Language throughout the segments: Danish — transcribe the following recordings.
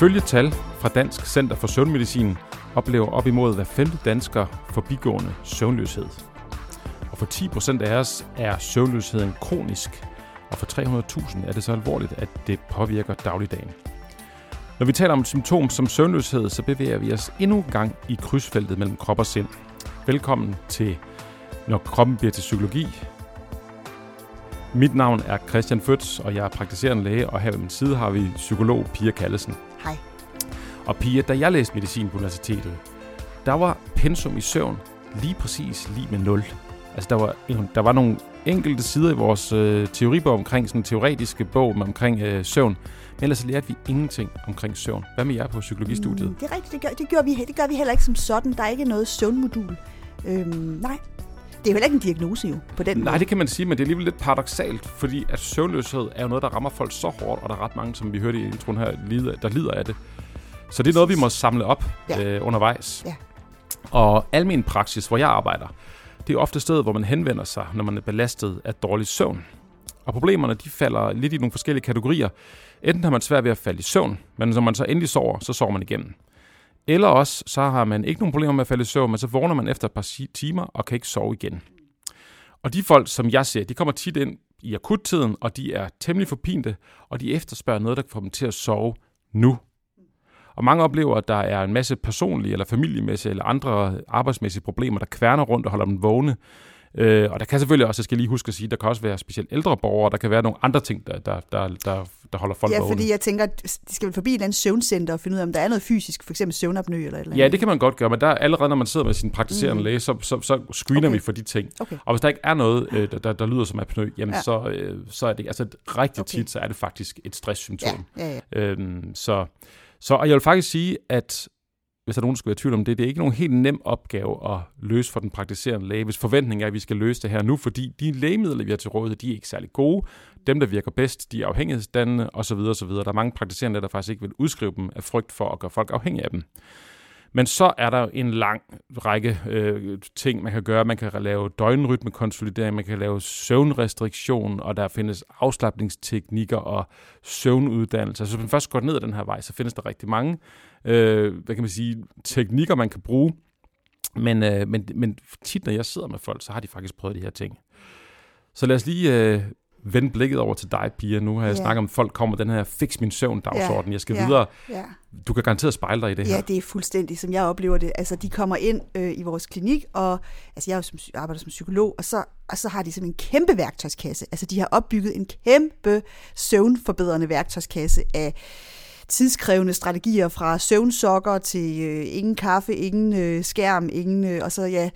Ifølge tal fra Dansk Center for Søvnmedicin oplever op imod hver femte dansker forbigående søvnløshed. Og for 10% af os er søvnløsheden kronisk, og for 300.000 er det så alvorligt, at det påvirker dagligdagen. Når vi taler om et symptom som søvnløshed, så bevæger vi os endnu en gang i krydsfeltet mellem krop og sind. Velkommen til Når kroppen bliver til psykologi. Mit navn er Christian Føds, og jeg er praktiserende læge, og her ved min side har vi psykolog Pia Kallesen. Hej. Og Pia, da jeg læste medicin på universitetet, der var pensum i søvn lige præcis lige med 0. Altså der var, der var nogle enkelte sider i vores øh, teoribog omkring sådan en teoretiske bog med omkring øh, søvn, men ellers lærte vi ingenting omkring søvn. Hvad med jer på psykologistudiet? Mm, det er rigtigt, det gør, det, gør vi, det gør vi heller ikke som sådan. Der er ikke noget søvnmodul. Øhm, nej, det er jo heller ikke en diagnose jo, på den Nej, måde. det kan man sige, men det er alligevel lidt paradoxalt, fordi at søvnløshed er jo noget, der rammer folk så hårdt, og der er ret mange, som vi hørte i introen her, der lider af det. Så det er noget, vi må samle op ja. øh, undervejs. Ja. Og almen praksis, hvor jeg arbejder, det er ofte stedet, hvor man henvender sig, når man er belastet af dårlig søvn. Og problemerne, de falder lidt i nogle forskellige kategorier. Enten har man svært ved at falde i søvn, men når man så endelig sover, så sover man igennem. Eller også, så har man ikke nogen problemer med at falde i søvn, men så vågner man efter et par timer og kan ikke sove igen. Og de folk, som jeg ser, de kommer tit ind i akuttiden, og de er temmelig forpinte, og de efterspørger noget, der kan få dem til at sove nu. Og mange oplever, at der er en masse personlige eller familiemæssige eller andre arbejdsmæssige problemer, der kværner rundt og holder dem vågne. Øh, og der kan selvfølgelig også, jeg skal lige huske at sige, der kan også være specielt ældre borgere, der kan være nogle andre ting, der, der, der, der, der holder folk Ja, fordi jeg tænker, at de skal vel forbi et eller andet søvncenter og finde ud af, om der er noget fysisk, for eksempel søvnapnø eller et eller andet. Ja, det kan man godt gøre, men der allerede, når man sidder med sin praktiserende mm. læge, så, så, så screener Okay. vi for de ting. Okay. Og hvis der ikke er noget, øh, der, der, der lyder som apnø, jamen Ja. så, øh, så er det, altså rigtig Okay. tit, så er det faktisk et stresssymptom. Ja, ja, ja. Øhm, så, så, og jeg vil faktisk sige, at hvis der er nogen, der skulle være i tvivl om det, det er ikke nogen helt nem opgave at løse for den praktiserende læge, hvis forventningen er, at vi skal løse det her nu, fordi de lægemidler, vi har til rådighed, de er ikke særlig gode. Dem, der virker bedst, de er afhængighedsdannende osv. osv. Der er mange praktiserende der faktisk ikke vil udskrive dem af frygt for at gøre folk afhængige af dem. Men så er der en lang række øh, ting, man kan gøre. Man kan lave døgnrytmekonsolidering, man kan lave søvnrestriktion, og der findes afslappningsteknikker og søvnuddannelse. Så hvis man først går ned ad den her vej, så findes der rigtig mange øh, hvad kan man sige, teknikker, man kan bruge. Men, øh, men, men tit, når jeg sidder med folk, så har de faktisk prøvet de her ting. Så lad os lige øh, vende blikket over til dig, Pia. Nu har jeg Ja. snakket om, at folk kommer den her fix min søvn dagsorden. Jeg skal ja, videre. Ja. Du kan garanteret spejle dig i det her. Ja, det er fuldstændig, som jeg oplever det. Altså, de kommer ind øh, i vores klinik, og altså, jeg er som, arbejder som psykolog, og så, og så har de simpelthen en kæmpe værktøjskasse. Altså, de har opbygget en kæmpe søvnforbedrende værktøjskasse af tidskrævende strategier fra søvnsokker til øh, ingen kaffe, ingen øh, skærm, ingen, øh, og så ja,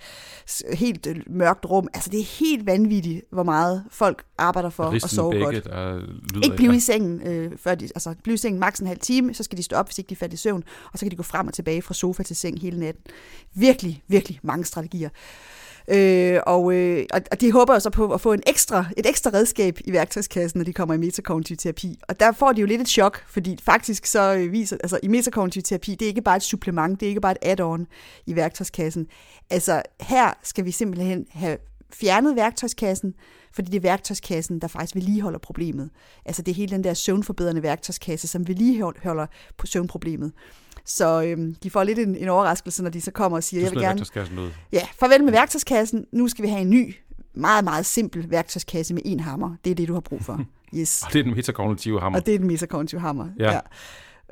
helt øh, mørkt rum. Altså, det er helt vanvittigt, hvor meget folk arbejder for at sove begge, godt. der lyder Ikke blive i sengen, øh, før de, altså blive i sengen maks en halv time, så skal de stå op, hvis ikke de falder i søvn, og så kan de gå frem og tilbage fra sofa til seng hele natten. Virkelig, virkelig mange strategier. Øh, og, øh, og de håber jo så på at få en ekstra, et ekstra redskab i værktøjskassen, når de kommer i metakognitiv terapi. Og der får de jo lidt et chok, fordi faktisk så øh, viser, altså i metakognitiv terapi, det er ikke bare et supplement, det er ikke bare et add-on i værktøjskassen. Altså her skal vi simpelthen have fjernet værktøjskassen, fordi det er værktøjskassen, der faktisk vedligeholder problemet. Altså det er hele den der søvnforbedrende værktøjskasse, som vedligeholder på søvnproblemet. Så øhm, de får lidt en, en overraskelse, når de så kommer og siger, jeg vil gerne... værktøjskassen ud. Ja, farvel med værktøjskassen. Nu skal vi have en ny, meget, meget simpel værktøjskasse med en hammer. Det er det, du har brug for. Yes. Og det er den metakognitive hammer. Og det er den metakognitive hammer. Ja. ja.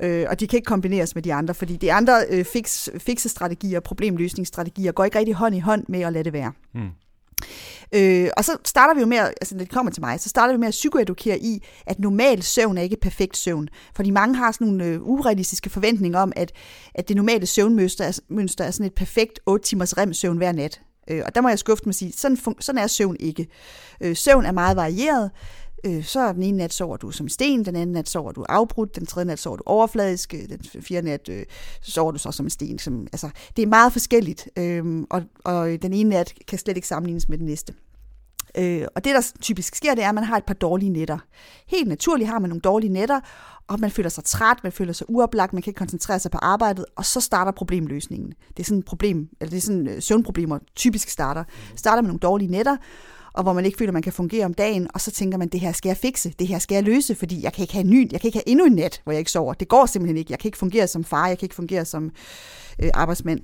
Øh, og de kan ikke kombineres med de andre, fordi de andre øh, fix, fiksestrategier, problemløsningsstrategier, går ikke rigtig hånd i hånd med at lade det være. Hmm. Øh, og så starter vi jo med, at- altså når det kommer til mig, så starter vi med at psykoedukere i, at normal søvn er ikke perfekt søvn. Fordi mange har sådan nogle øh, urealistiske forventninger om, at, at det normale søvnmønster er, mønster er sådan et perfekt 8 timers rem-søvn hver nat. Øh, og der må jeg skuffe mig sige, sådan, fun- sådan er søvn ikke. Øh, søvn er meget varieret. Øh, så den ene nat sover du som en sten, den anden nat sover du afbrudt, den tredje nat sover du overfladisk, øh, den fjerde nat øh, så sover du så som en sten. Som, altså, det er meget forskelligt, øh, og, og den ene nat kan slet ikke sammenlignes med den næste. Øh, og det, der typisk sker, det er, at man har et par dårlige nætter. Helt naturligt har man nogle dårlige nætter, og man føler sig træt, man føler sig uoplagt, man kan ikke koncentrere sig på arbejdet, og så starter problemløsningen. Det er sådan problem, eller det er sådan øh, søvnproblemer typisk starter. Starter med nogle dårlige nætter, og hvor man ikke føler, man kan fungere om dagen, og så tænker man, det her skal jeg fikse, det her skal jeg løse, fordi jeg kan ikke have, ny, jeg kan ikke have endnu en nat, hvor jeg ikke sover. Det går simpelthen ikke. Jeg kan ikke fungere som far, jeg kan ikke fungere som øh, arbejdsmand.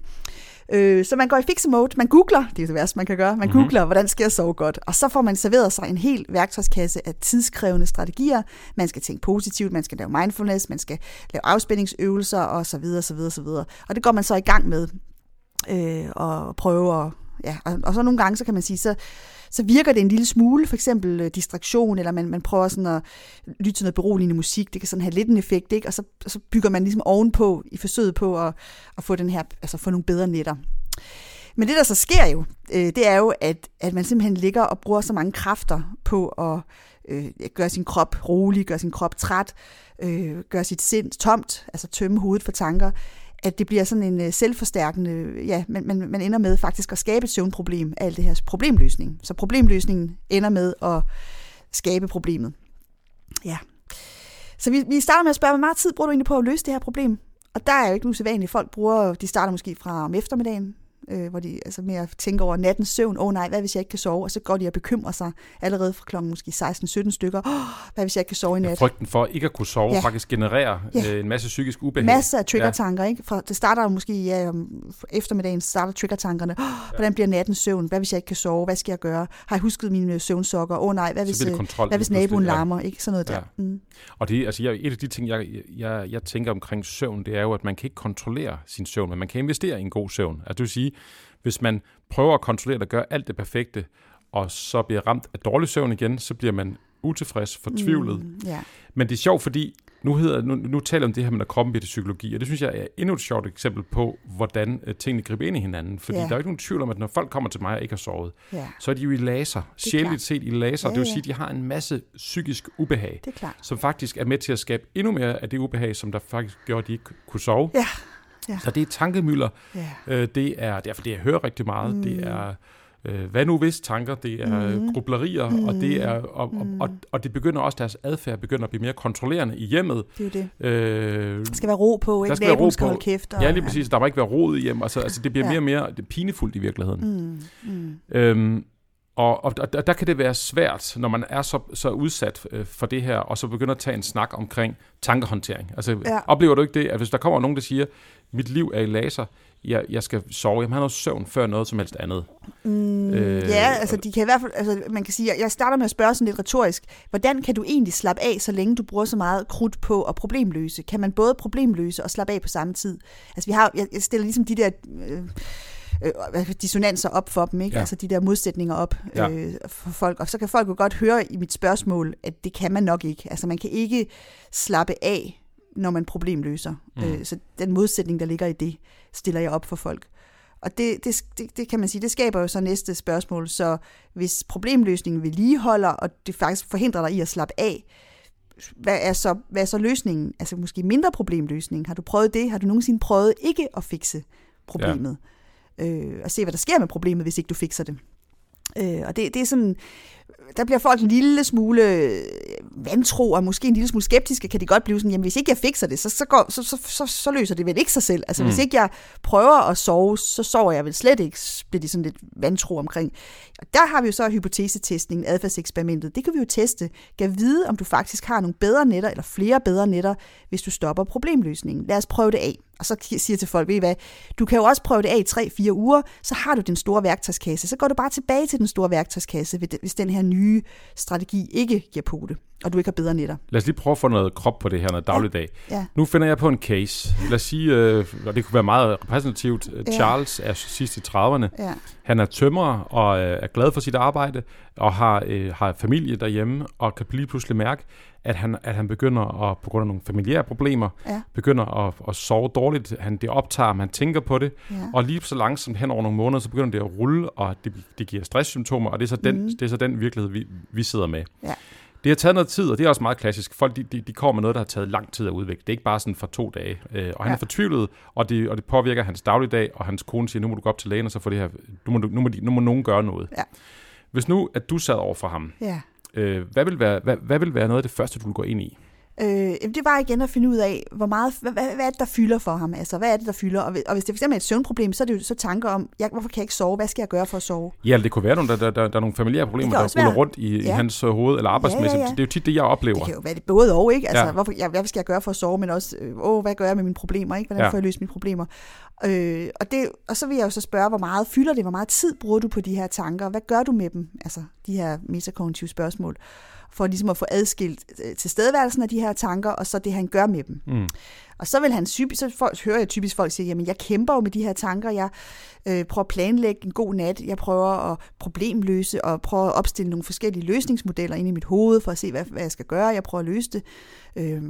Øh, så man går i fixe mode, man googler, det er det værste, man kan gøre, man mm-hmm. googler, hvordan skal jeg sove godt, og så får man serveret sig en hel værktøjskasse af tidskrævende strategier. Man skal tænke positivt, man skal lave mindfulness, man skal lave afspændingsøvelser og så videre, så videre, så videre. Og det går man så i gang med øh, og prøve at, ja, og, og så nogle gange, så kan man sige, så, så virker det en lille smule, for eksempel øh, distraktion, eller man, man prøver sådan at lytte til noget beroligende musik, det kan sådan have lidt en effekt, ikke? og så, så bygger man ligesom ovenpå i forsøget på at, at få, den her, altså få nogle bedre netter. Men det, der så sker jo, øh, det er jo, at, at man simpelthen ligger og bruger så mange kræfter på at øh, gøre sin krop rolig, gøre sin krop træt, øh, gøre sit sind tomt, altså tømme hovedet for tanker, at det bliver sådan en øh, selvforstærkende, ja, man, man, man ender med faktisk at skabe et søvnproblem af alt det her problemløsning. Så problemløsningen ender med at skabe problemet. Ja. Så vi, vi starter med at spørge, hvor meget tid bruger du egentlig på at løse det her problem? Og der er jo ikke usædvanligt. Folk bruger, de starter måske fra om eftermiddagen, øh, hvor de altså mere tænker over nattens søvn. Åh oh, nej, hvad hvis jeg ikke kan sove? Og så går de og bekymrer sig allerede fra klokken måske 16-17 stykker. Oh, hvad hvis jeg ikke kan sove i nat? Frygten for ikke at kunne sove ja. faktisk genererer ja. øh, en masse psykisk ubehag. Masser af triggertanker, ja. ikke? For det starter jo måske ja, om eftermiddagen, starter triggertankerne. Oh, hvordan bliver nattens søvn? Hvad hvis jeg ikke kan sove? Hvad skal jeg gøre? Har jeg husket mine søvnsokker? Åh oh, nej, hvad hvis, øh, kontrol, hvad hvis naboen ja. larmer? Ikke? Sådan noget ja. der. Mm. Og det, altså, jeg, et af de ting, jeg, jeg, jeg tænker omkring søvn, det er jo, at man kan ikke kontrollere sin søvn, men man kan investere i en god søvn. Altså, det vil sige, hvis man prøver at kontrollere og gøre alt det perfekte, og så bliver ramt af dårlig søvn igen, så bliver man utilfreds, fortvivlet. Mm, yeah. Men det er sjovt, fordi nu, hedder, nu, nu taler om det her med, at kroppen bliver til psykologi, og det synes jeg er endnu et sjovt eksempel på, hvordan uh, tingene griber ind i hinanden. Fordi yeah. der er ikke nogen tvivl om, at når folk kommer til mig og ikke har sovet, yeah. så er de jo i laser. Sjældent set i laser. Ja, det vil sige, at de har en masse psykisk ubehag, det er klart. som faktisk er med til at skabe endnu mere af det ubehag, som der faktisk gjorde, at de ikke kunne sove. Ja. Ja. Så det er tankemøller. Ja. Øh, det er derfor det, jeg hører rigtig meget. Mm. Det er øh, hvad nu hvis tanker, det er mm. grublerier, mm. og det er og, mm. og, og, og det begynder også deres adfærd begynder at blive mere kontrollerende i hjemmet. Det er det. Øh, der skal være ro på, ikke? Der skal være ro på. holde kæft. Og, ja, lige præcis. Der må ikke være ro i hjemmet. Altså, altså det bliver ja. mere og mere det pinefuldt i virkeligheden. Mm. Mm. Øhm, og, og, og der kan det være svært, når man er så, så udsat øh, for det her, og så begynder at tage en snak omkring tankehåndtering. Altså, ja. oplever du ikke det, at hvis der kommer nogen, der siger, mit liv er i laser, jeg, jeg skal sove. Han har søvn før noget som helst andet. Mm, øh, ja, altså de kan i hvert fald, altså, man kan sige, jeg starter med at spørge sådan lidt retorisk, hvordan kan du egentlig slappe af, så længe du bruger så meget krudt på at problemløse? Kan man både problemløse og slappe af på samme tid? Altså vi har, jeg, jeg stiller ligesom de der... Øh, øh, dissonanser op for dem, ikke? Ja. altså de der modsætninger op ja. øh, for folk. Og så kan folk jo godt høre i mit spørgsmål, at det kan man nok ikke. Altså man kan ikke slappe af, når man problemløser. Mm. Øh, så den modsætning, der ligger i det, stiller jeg op for folk. Og det, det, det, det kan man sige, det skaber jo så næste spørgsmål. Så hvis problemløsningen vedligeholder, og det faktisk forhindrer dig i at slappe af, hvad er så, hvad er så løsningen? Altså måske mindre problemløsning. Har du prøvet det? Har du nogensinde prøvet ikke at fikse problemet? Ja øh, og se, hvad der sker med problemet, hvis ikke du fikser det. Øh, og det, det er sådan, der bliver folk en lille smule øh, vantro, og måske en lille smule skeptiske, kan de godt blive sådan, jamen hvis ikke jeg fikser det, så, så, går, så, så, så, så løser det vel ikke sig selv. Altså mm. hvis ikke jeg prøver at sove, så sover jeg vel slet ikke, bliver de sådan lidt vantro omkring. Og der har vi jo så hypotesetestningen, adfærdseksperimentet. Det kan vi jo teste. Kan vide, om du faktisk har nogle bedre netter, eller flere bedre netter, hvis du stopper problemløsningen. Lad os prøve det af. Og så siger jeg til folk, ved I hvad, du kan jo også prøve det af i 3-4 uger, så har du den store værktøjskasse. Så går du bare tilbage til den store værktøjskasse, hvis den her nye strategi ikke giver pote og du ikke har bedre netter. Lad os lige prøve at få noget krop på det her, noget dagligdag. Ja. Ja. Nu finder jeg på en case. Lad os sige, øh, og det kunne være meget repræsentativt, ja. Charles er sidst i 30'erne. Ja. Han er tømrer og øh, er glad for sit arbejde, og har, øh, har familie derhjemme, og kan lige pludselig mærke, at han, at han begynder at, på grund af nogle familiære problemer, ja. begynder at, at sove dårligt. Han, det optager man tænker på det, ja. og lige så langsomt hen over nogle måneder, så begynder det at rulle, og det, det giver stresssymptomer, og det er så den, mm. det er så den virkelighed, vi, vi sidder med. Ja. Det har taget noget tid, og det er også meget klassisk. Folk de, de, de kommer med noget, der har taget lang tid at udvikle. Det er ikke bare sådan for to dage. Øh, og han ja. er fortvivlet, og det, og det påvirker hans dagligdag, og hans kone siger, nu må du gå op til lægen, og så få det her, nu må, nu må, de, nu må nogen gøre noget. Ja. Hvis nu, at du sad over for ham, ja. øh, hvad, vil være, hvad, hvad vil være noget af det første, du vil gå ind i? Øh, det var igen at finde ud af, hvor meget, hvad, hvad, hvad er det, der fylder for ham? Altså, hvad er det, der fylder? Og, og hvis det eksempel er et søvnproblem, så er det jo så tanker om, jeg, hvorfor kan jeg ikke sove? Hvad skal jeg gøre for at sove? Ja, det kunne være, der, der, der, der er nogle familiære problemer, der ruller rundt i, ja. i hans øh, hoved, eller arbejdsmæssigt. Ja, ja, ja. Det er jo tit det, jeg oplever. Det kan jo være det både og, ikke? Altså, ja. hvorfor, jeg, hvad skal jeg gøre for at sove? Men også, øh, åh, hvad gør jeg med mine problemer? Ikke? Hvordan ja. får jeg løst mine problemer? Øh, og, det, og så vil jeg jo så spørge, hvor meget fylder det? Hvor meget tid bruger du på de her tanker? Hvad gør du med dem? Altså, de her metakognitive spørgsmål for ligesom at få adskilt øh, tilstedeværelsen af de her tanker, og så det, han gør med dem. Mm. Og så vil han så folk, hører jeg typisk folk sige, jamen jeg kæmper jo med de her tanker, jeg øh, prøver at planlægge en god nat, jeg prøver at problemløse og prøver at opstille nogle forskellige løsningsmodeller ind i mit hoved for at se, hvad, hvad jeg skal gøre, jeg prøver at løse det. Øh,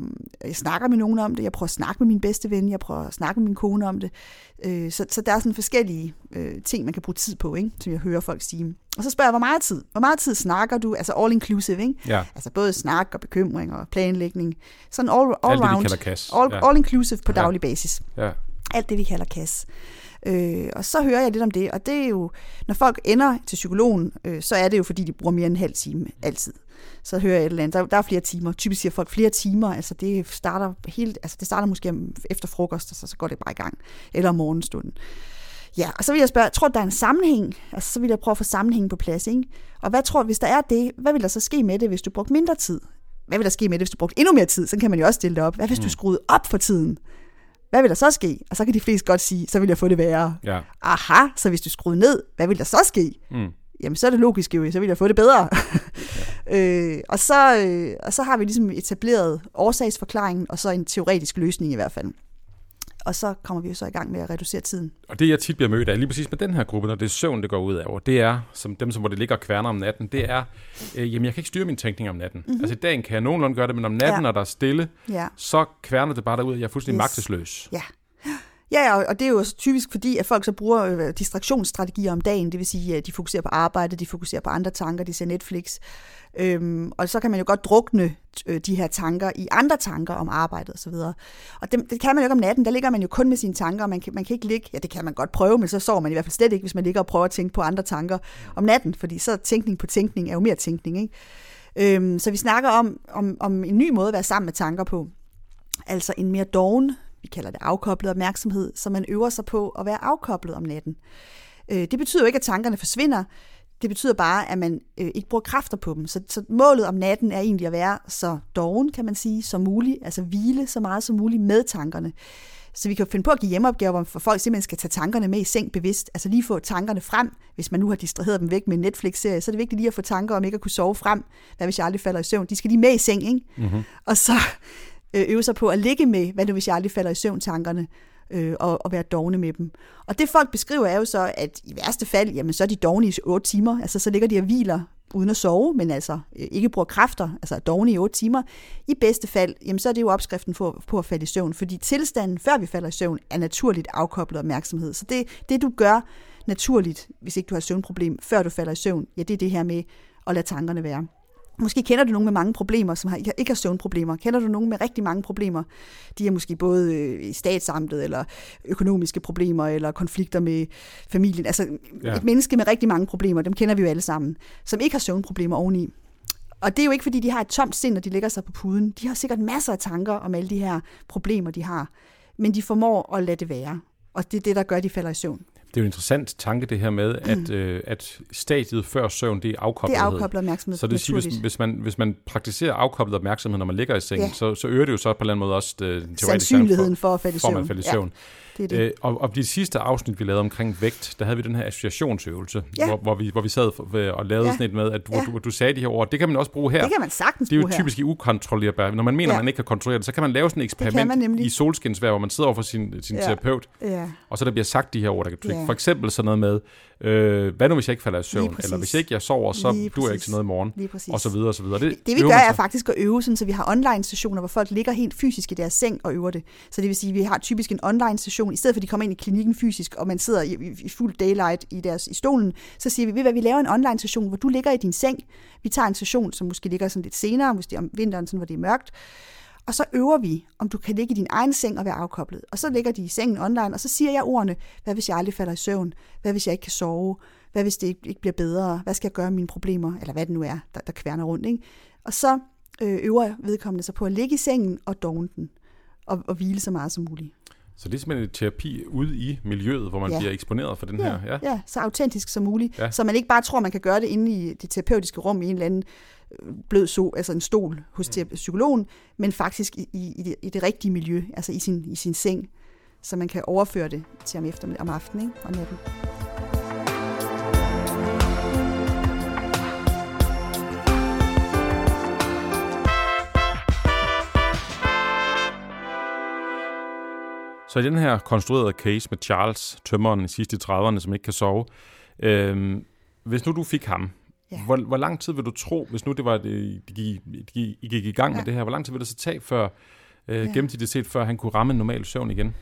jeg snakker med nogen om det, jeg prøver at snakke med min bedste ven, jeg prøver at snakke med min kone om det. Øh, så, så der er sådan forskellige øh, ting, man kan bruge tid på, ikke? som jeg hører folk sige. Og så spørger jeg, hvor meget tid? Hvor meget tid snakker du? Altså all inclusive, ikke? Ja. Altså både snak og bekymring og planlægning. Sådan all, all Alt round. det, kasse. All, ja. all inclusive på daglig ja. basis. Ja. Alt det, vi kalder kasse. Øh, og så hører jeg lidt om det, og det er jo, når folk ender til psykologen, øh, så er det jo, fordi de bruger mere end en halv time altid. Så hører jeg et eller andet, der, der er flere timer. Typisk siger folk flere timer, altså det starter helt, altså det starter måske efter frokost, og så, så går det bare i gang. Eller om morgenstunden. Ja, og så vil jeg spørge, tror du, der er en sammenhæng? Altså, så vil jeg prøve at få sammenhængen på plads, ikke? Og hvad tror du, hvis der er det, hvad vil der så ske med det, hvis du brugte mindre tid? Hvad vil der ske med det, hvis du brugte endnu mere tid? Så kan man jo også stille det op. Hvad hvis du mm. skruede op for tiden? Hvad vil der så ske? Og så kan de fleste godt sige, så vil jeg få det værre. Ja. Aha, så hvis du skruede ned, hvad vil der så ske? Mm. Jamen, så er det logisk jo, så vil jeg få det bedre. ja. øh, og, så, øh, og så har vi ligesom etableret årsagsforklaringen, og så en teoretisk løsning i hvert fald og så kommer vi jo så i gang med at reducere tiden. Og det, jeg tit bliver mødt af, lige præcis med den her gruppe, når det er søvn, det går ud over, det er, som dem, som hvor det ligger og kværner om natten, det er, øh, jamen jeg kan ikke styre min tænkning om natten. Mm-hmm. Altså i dagen kan jeg nogenlunde gøre det, men om natten, ja. når der er stille, ja. så kværner det bare derud, jeg er fuldstændig yes. magtesløs. Ja. Ja, og det er jo typisk fordi, at folk så bruger øh, distraktionsstrategier om dagen, det vil sige, at de fokuserer på arbejde, de fokuserer på andre tanker, de ser Netflix, Øhm, og så kan man jo godt drukne øh, de her tanker i andre tanker om arbejdet osv. Og, og det, det kan man jo ikke om natten, der ligger man jo kun med sine tanker, og man kan, man kan ikke ligge, ja det kan man godt prøve, men så sover man i hvert fald slet ikke, hvis man ligger og prøver at tænke på andre tanker om natten, fordi så tænkning på tænkning er jo mere tænkning. Ikke? Øhm, så vi snakker om, om, om en ny måde at være sammen med tanker på, altså en mere doven, vi kalder det afkoblet opmærksomhed, så man øver sig på at være afkoblet om natten. Øh, det betyder jo ikke, at tankerne forsvinder, det betyder bare, at man øh, ikke bruger kræfter på dem. Så, så målet om natten er egentlig at være så doven, kan man sige, som muligt. Altså hvile så meget som muligt med tankerne. Så vi kan finde på at give hjemmeopgaver, hvor folk simpelthen skal tage tankerne med i seng bevidst. Altså lige få tankerne frem. Hvis man nu har distraheret dem væk med en Netflix-serie, så er det vigtigt lige at få tanker om ikke at kunne sove frem. Hvad hvis jeg aldrig falder i søvn? De skal lige med i seng, ikke? Mm-hmm. Og så Øh, øve sig på at ligge med, hvad nu hvis jeg aldrig falder i søvn tankerne øh, og, og være dogne med dem. Og det folk beskriver er jo så, at i værste fald, jamen så er de dogne i 8 timer, altså så ligger de og hviler uden at sove, men altså øh, ikke bruger kræfter, altså dogne i 8 timer. I bedste fald, jamen så er det jo opskriften på, på at falde i søvn, fordi tilstanden, før vi falder i søvn, er naturligt afkoblet opmærksomhed. Så det, det du gør naturligt, hvis ikke du har søvnproblem, før du falder i søvn, ja, det er det her med at lade tankerne være. Måske kender du nogen med mange problemer, som har, ikke har søvnproblemer. Kender du nogen med rigtig mange problemer? De er måske både øh, i statsamtet, eller økonomiske problemer, eller konflikter med familien. Altså ja. et menneske med rigtig mange problemer, dem kender vi jo alle sammen, som ikke har søvnproblemer oveni. Og det er jo ikke, fordi de har et tomt sind, når de lægger sig på puden. De har sikkert masser af tanker om alle de her problemer, de har. Men de formår at lade det være. Og det er det, der gør, at de falder i søvn. Det er jo en interessant tanke, det her med, at, mm. øh, at stadiet før søvn, det er afkoblet. Det er afkoblet opmærksomhed. Så det siger, hvis, hvis, man, hvis man praktiserer afkoblet opmærksomhed, når man ligger i sengen, ja. så, så øger det jo så på en eller anden måde også øh, den teoretiske sandsynligheden for, for at falde i søvn. For man falde i søvn. Ja. Det det. Øh, og, og de sidste afsnit, vi lavede omkring vægt, der havde vi den her associationsøvelse, ja. hvor, hvor, vi, hvor vi sad og lavede ja. sådan et med, at hvor, ja. du, du sagde de her ord. Det kan man også bruge her. Det kan man sagtens Det er jo typisk i ukontrollerbart. Når man mener, ja. man ikke kan kontrollere det, så kan man lave sådan et eksperiment i solskinsvær, hvor man sidder over for sin, sin ja. terapeut, ja. og så der bliver sagt de her ord, der kan Ja. For eksempel sådan noget med, øh, hvad nu hvis jeg ikke falder i søvn, eller hvis ikke jeg sover, så bliver jeg ikke til noget i morgen, og så videre og så videre. Det, det vi gør er faktisk at øve, sådan, så vi har online stationer, hvor folk ligger helt fysisk i deres seng og øver det. Så det vil sige, at vi har typisk en online station, i stedet for at de kommer ind i klinikken fysisk, og man sidder i, i, i fuld daylight i, deres, i stolen, så siger vi, ved hvad, vi laver en online session, hvor du ligger i din seng. Vi tager en session, som måske ligger sådan lidt senere, måske om vinteren, sådan, hvor det er mørkt. Og så øver vi, om du kan ligge i din egen seng og være afkoblet. Og så ligger de i sengen online, og så siger jeg ordene, hvad hvis jeg aldrig falder i søvn? Hvad hvis jeg ikke kan sove? Hvad hvis det ikke, bliver bedre? Hvad skal jeg gøre med mine problemer? Eller hvad det nu er, der, der kværner rundt. Ikke? Og så øh, øver vedkommende sig på at ligge i sengen og dogne den, og, og hvile så meget som muligt. Så det er simpelthen et terapi ude i miljøet, hvor man ja. bliver eksponeret for den ja, her? Ja. ja, så autentisk som muligt. Ja. Så man ikke bare tror, man kan gøre det inde i det terapeutiske rum i en eller anden blød so, altså en stol hos mm. psykologen, men faktisk i, i, det, i det rigtige miljø, altså i sin, i sin seng, så man kan overføre det til om eftermiddag om aftenen ikke? og natten. Så i den her konstruerede case med Charles, tømmeren i sidste 30'erne, som ikke kan sove, øh, hvis nu du fik ham, ja. hvor, hvor lang tid vil du tro, hvis nu det var det, de gik, de gik i gang ja. med det her, hvor lang tid vil det så tage før, øh, ja. gennemsnitligt set, før han kunne ramme en normal søvn igen?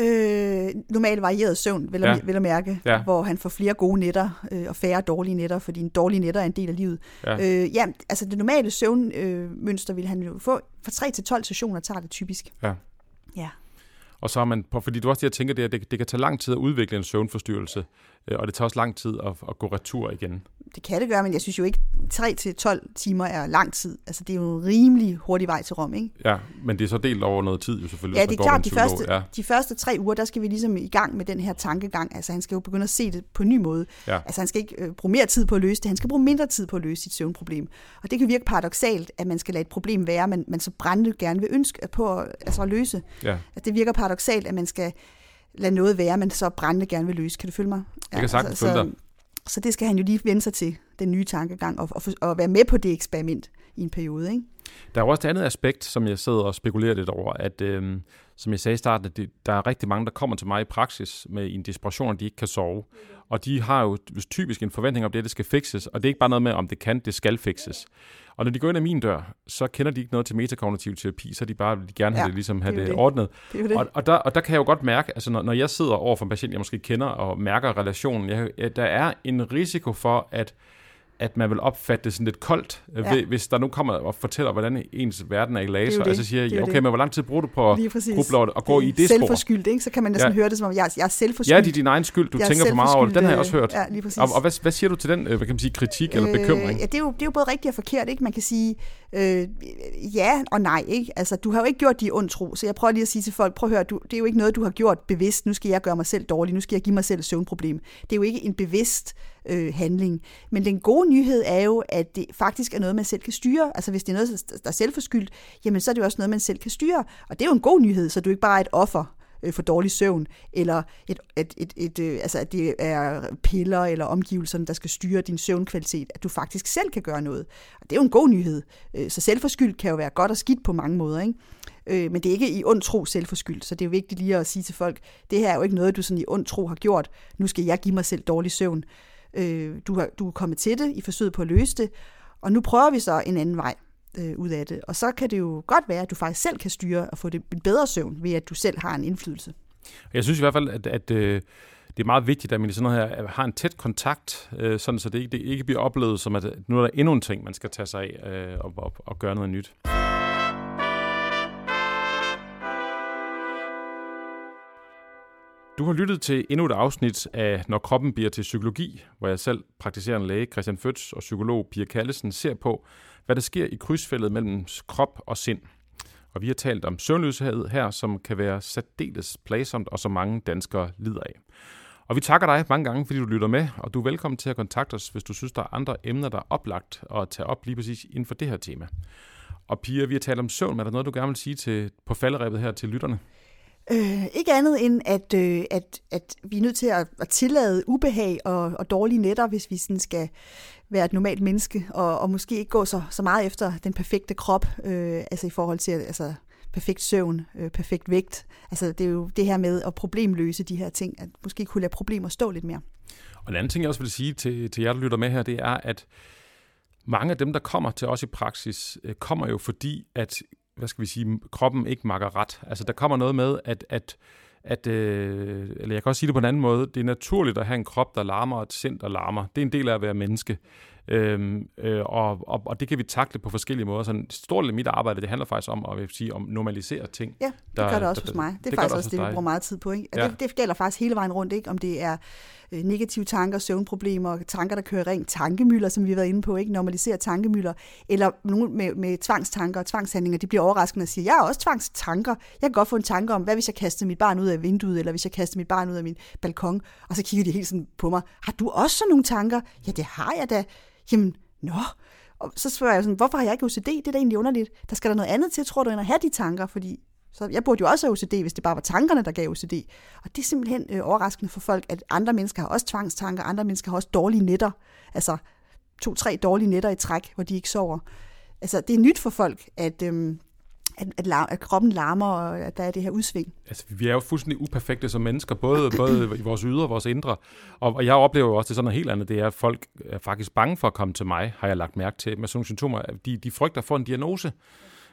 Øh, normal varieret søvn, vil, ja. vil jeg mærke, ja. hvor han får flere gode nætter øh, og færre dårlige nætter, fordi en dårlige nætter er en del af livet. Ja, øh, ja altså det normale søvnmønster øh, vil han jo få. Fra 3 til 12 sessioner tager det typisk. Ja. Ja. Og så er man, fordi du også det, jeg tænker, det, er, det, det kan tage lang tid at udvikle en søvnforstyrrelse, øh, og det tager også lang tid at, at gå retur igen. Det kan det gøre, men jeg synes jo ikke, 3-12 timer er lang tid. Altså, det er jo en rimelig hurtig vej til Rom, ikke? Ja, men det er så delt over noget tid jo selvfølgelig. Ja, det er klart, de første, ja. de første tre uger, der skal vi ligesom i gang med den her tankegang. Altså, han skal jo begynde at se det på en ny måde. Ja. Altså, han skal ikke øh, bruge mere tid på at løse det, han skal bruge mindre tid på at løse sit søvnproblem. Og det kan virke paradoxalt, at man skal lade et problem være, men man så brændende gerne vil ønske på at, altså at løse. Ja. Altså, det virker paradoxalt, at man skal lade noget være, men så brændende gerne vil løse. Kan du følge mig? Ja, jeg kan sagtens altså, følge dig. Så det skal han jo lige vende sig til, den nye tankegang, og, og, og være med på det eksperiment i en periode. Ikke? Der er også et andet aspekt, som jeg sidder og spekulerer lidt over, at øh, som jeg sagde i starten, at det, der er rigtig mange, der kommer til mig i praksis med en desperation, at de ikke kan sove. Og de har jo typisk en forventning om, at det skal fikses, og det er ikke bare noget med, om det kan, det skal fikses. Og når de går ind ad min dør, så kender de ikke noget til metakognitiv terapi, så de bare vil gerne have ja, det, ligesom have det, det ordnet. Det det. Og, og, der, og der kan jeg jo godt mærke, altså når, når jeg sidder over for en patient, jeg måske kender og mærker relationen, jeg, der er en risiko for, at at man vil opfatte det sådan lidt koldt, øh, ja. hvis der nu kommer og fortæller, hvordan ens verden er i laser, og så siger jeg, okay, det. men hvor lang tid bruger du på at gruble og gå i det? Selvforskyldt, ikke? Så kan man næsten ja. høre det, som om jeg, jeg er selvforskyldt. Ja, det er din egen skyld, du jeg tænker for meget over det. Den har jeg også hørt. Ja, lige præcis. Og, og hvad, hvad siger du til den, øh, hvad kan man sige, kritik eller bekymring? Øh, ja, det er, jo, det er jo både rigtigt og forkert, ikke? Man kan sige øh, ja og nej, ikke? Altså, du har jo ikke gjort de ond tro, så jeg prøver lige at sige til folk, prøv at høre, du, det er jo ikke noget, du har gjort bevidst, nu skal jeg gøre mig selv dårlig, nu skal jeg give mig selv et søvnproblem. Det er jo ikke en bevidst øh, handling. Men den gode nyhed er jo, at det faktisk er noget, man selv kan styre. Altså hvis det er noget, der er selvforskyldt, jamen så er det jo også noget, man selv kan styre. Og det er jo en god nyhed, så du ikke bare er et offer øh, for dårlig søvn, eller et, et, et, et, øh, altså, at det er piller eller omgivelserne, der skal styre din søvnkvalitet, at du faktisk selv kan gøre noget. Og det er jo en god nyhed. Øh, så selvforskyldt kan jo være godt og skidt på mange måder, ikke? Øh, men det er ikke i ond tro selvforskyldt, så det er jo vigtigt lige at sige til folk, det her er jo ikke noget, du sådan i ond tro har gjort. Nu skal jeg give mig selv dårlig søvn. Øh, du, har, du er kommet til det i forsøget på at løse det, og nu prøver vi så en anden vej øh, ud af det. Og så kan det jo godt være, at du faktisk selv kan styre og få det en bedre søvn, ved at du selv har en indflydelse. Jeg synes i hvert fald, at, at øh, det er meget vigtigt, at man i sådan noget her har en tæt kontakt, øh, sådan så det ikke, det ikke bliver oplevet som, at nu er der endnu en ting, man skal tage sig af øh, og, og, og gøre noget nyt. Du har lyttet til endnu et afsnit af Når kroppen bliver til psykologi, hvor jeg selv, praktiserende læge Christian Føds og psykolog Pia Kallesen, ser på, hvad der sker i krydsfældet mellem krop og sind. Og vi har talt om søvnløshed her, som kan være særdeles plagsomt og som mange danskere lider af. Og vi takker dig mange gange, fordi du lytter med, og du er velkommen til at kontakte os, hvis du synes, der er andre emner, der er oplagt at tage op lige præcis inden for det her tema. Og Pia, vi har talt om søvn, men er der noget, du gerne vil sige til, på falderæbet her til lytterne? Øh, ikke andet end, at, øh, at, at vi er nødt til at, at tillade ubehag og, og dårlige netter, hvis vi sådan skal være et normalt menneske, og, og måske ikke gå så, så meget efter den perfekte krop, øh, altså i forhold til altså, perfekt søvn, øh, perfekt vægt. Altså det er jo det her med at problemløse de her ting, at måske kunne lade problemer stå lidt mere. Og en anden ting, jeg også vil sige til, til jer, der lytter med her, det er, at mange af dem, der kommer til os i praksis, øh, kommer jo fordi, at hvad skal vi sige, kroppen ikke makker ret. Altså der kommer noget med, at, at, at øh, eller jeg kan også sige det på en anden måde, det er naturligt at have en krop, der larmer, og et sind, der larmer. Det er en del af at være menneske. Øhm, øh, og, og, og det kan vi takle på forskellige måder. Så en stor del af mit arbejde, det handler faktisk om at vil sige, om normalisere ting. Ja, det der, gør det også der, hos mig. Det er det faktisk også det, vi bruger meget tid på. Ikke? Og ja. det, det gælder faktisk hele vejen rundt, ikke? om det er øh, negative tanker, søvnproblemer, tanker, der kører rent, tankemøller, som vi har været inde på, ikke normalisere tankemøller, eller nogen med, med tvangstanker og tvangshandlinger, de bliver overraskende og siger, jeg har også tvangstanker. Jeg kan godt få en tanke om, hvad hvis jeg kaster mit barn ud af vinduet, eller hvis jeg kaster mit barn ud af min balkon, og så kigger de helt sådan på mig, har du også sådan nogle tanker? Ja, det har jeg da. Jamen, nå. Og så spørger jeg sådan, hvorfor har jeg ikke OCD? Det er da egentlig underligt. Der skal der noget andet til, tror du, end at have de tanker, fordi så jeg burde jo også have OCD, hvis det bare var tankerne, der gav OCD. Og det er simpelthen øh, overraskende for folk, at andre mennesker har også tvangstanker, andre mennesker har også dårlige nætter. Altså to-tre dårlige nætter i træk, hvor de ikke sover. Altså det er nyt for folk, at, øh, at, at, lar- at kroppen larmer, og at der er det her udsving. Altså, vi er jo fuldstændig uperfekte som mennesker, både, både i vores ydre og vores indre. Og, og jeg oplever jo også, det er sådan noget helt andet, det er, at folk er faktisk bange for at komme til mig, har jeg lagt mærke til, med sådan nogle symptomer. De, de frygter for en diagnose.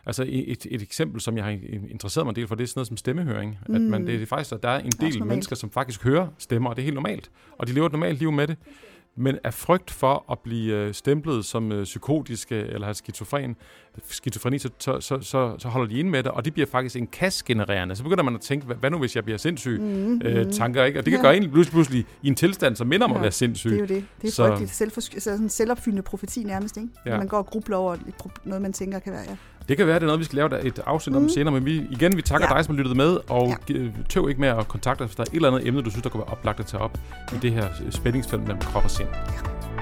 Altså et, et eksempel, som jeg har interesseret mig en del for, det er sådan noget som stemmehøring. Mm. At man, det er faktisk, at der er en del mennesker, som faktisk hører stemmer, og det er helt normalt. Og de lever et normalt liv med det. Men af frygt for at blive øh, stemplet som øh, psykotiske eller have skizofren, skizofreni, så, så, så, så, så holder de ind med det, og det bliver faktisk en kasgenererende. Så begynder man at tænke, hvad nu hvis jeg bliver sindssyg? Mm, øh, tanker, ikke? Og det kan ja. gøre en pludselig, pludselig i en tilstand, som minder om ja, at være sindssyg. Det er jo det. Det er så, frygteligt. Selv, sådan en selvopfyldende profeti nærmest, ikke? Ja. Man går og grubler over noget, man tænker kan være, ja. Det kan være, det er noget, vi skal lave et afsnit om mm. senere, men vi, igen, vi takker ja. dig, som lyttet med, og ja. tøv ikke med at kontakte os, hvis der er et eller andet emne, du synes, der kunne være oplagt at tage op i det her spændingsfelt mellem krop og sind. Ja.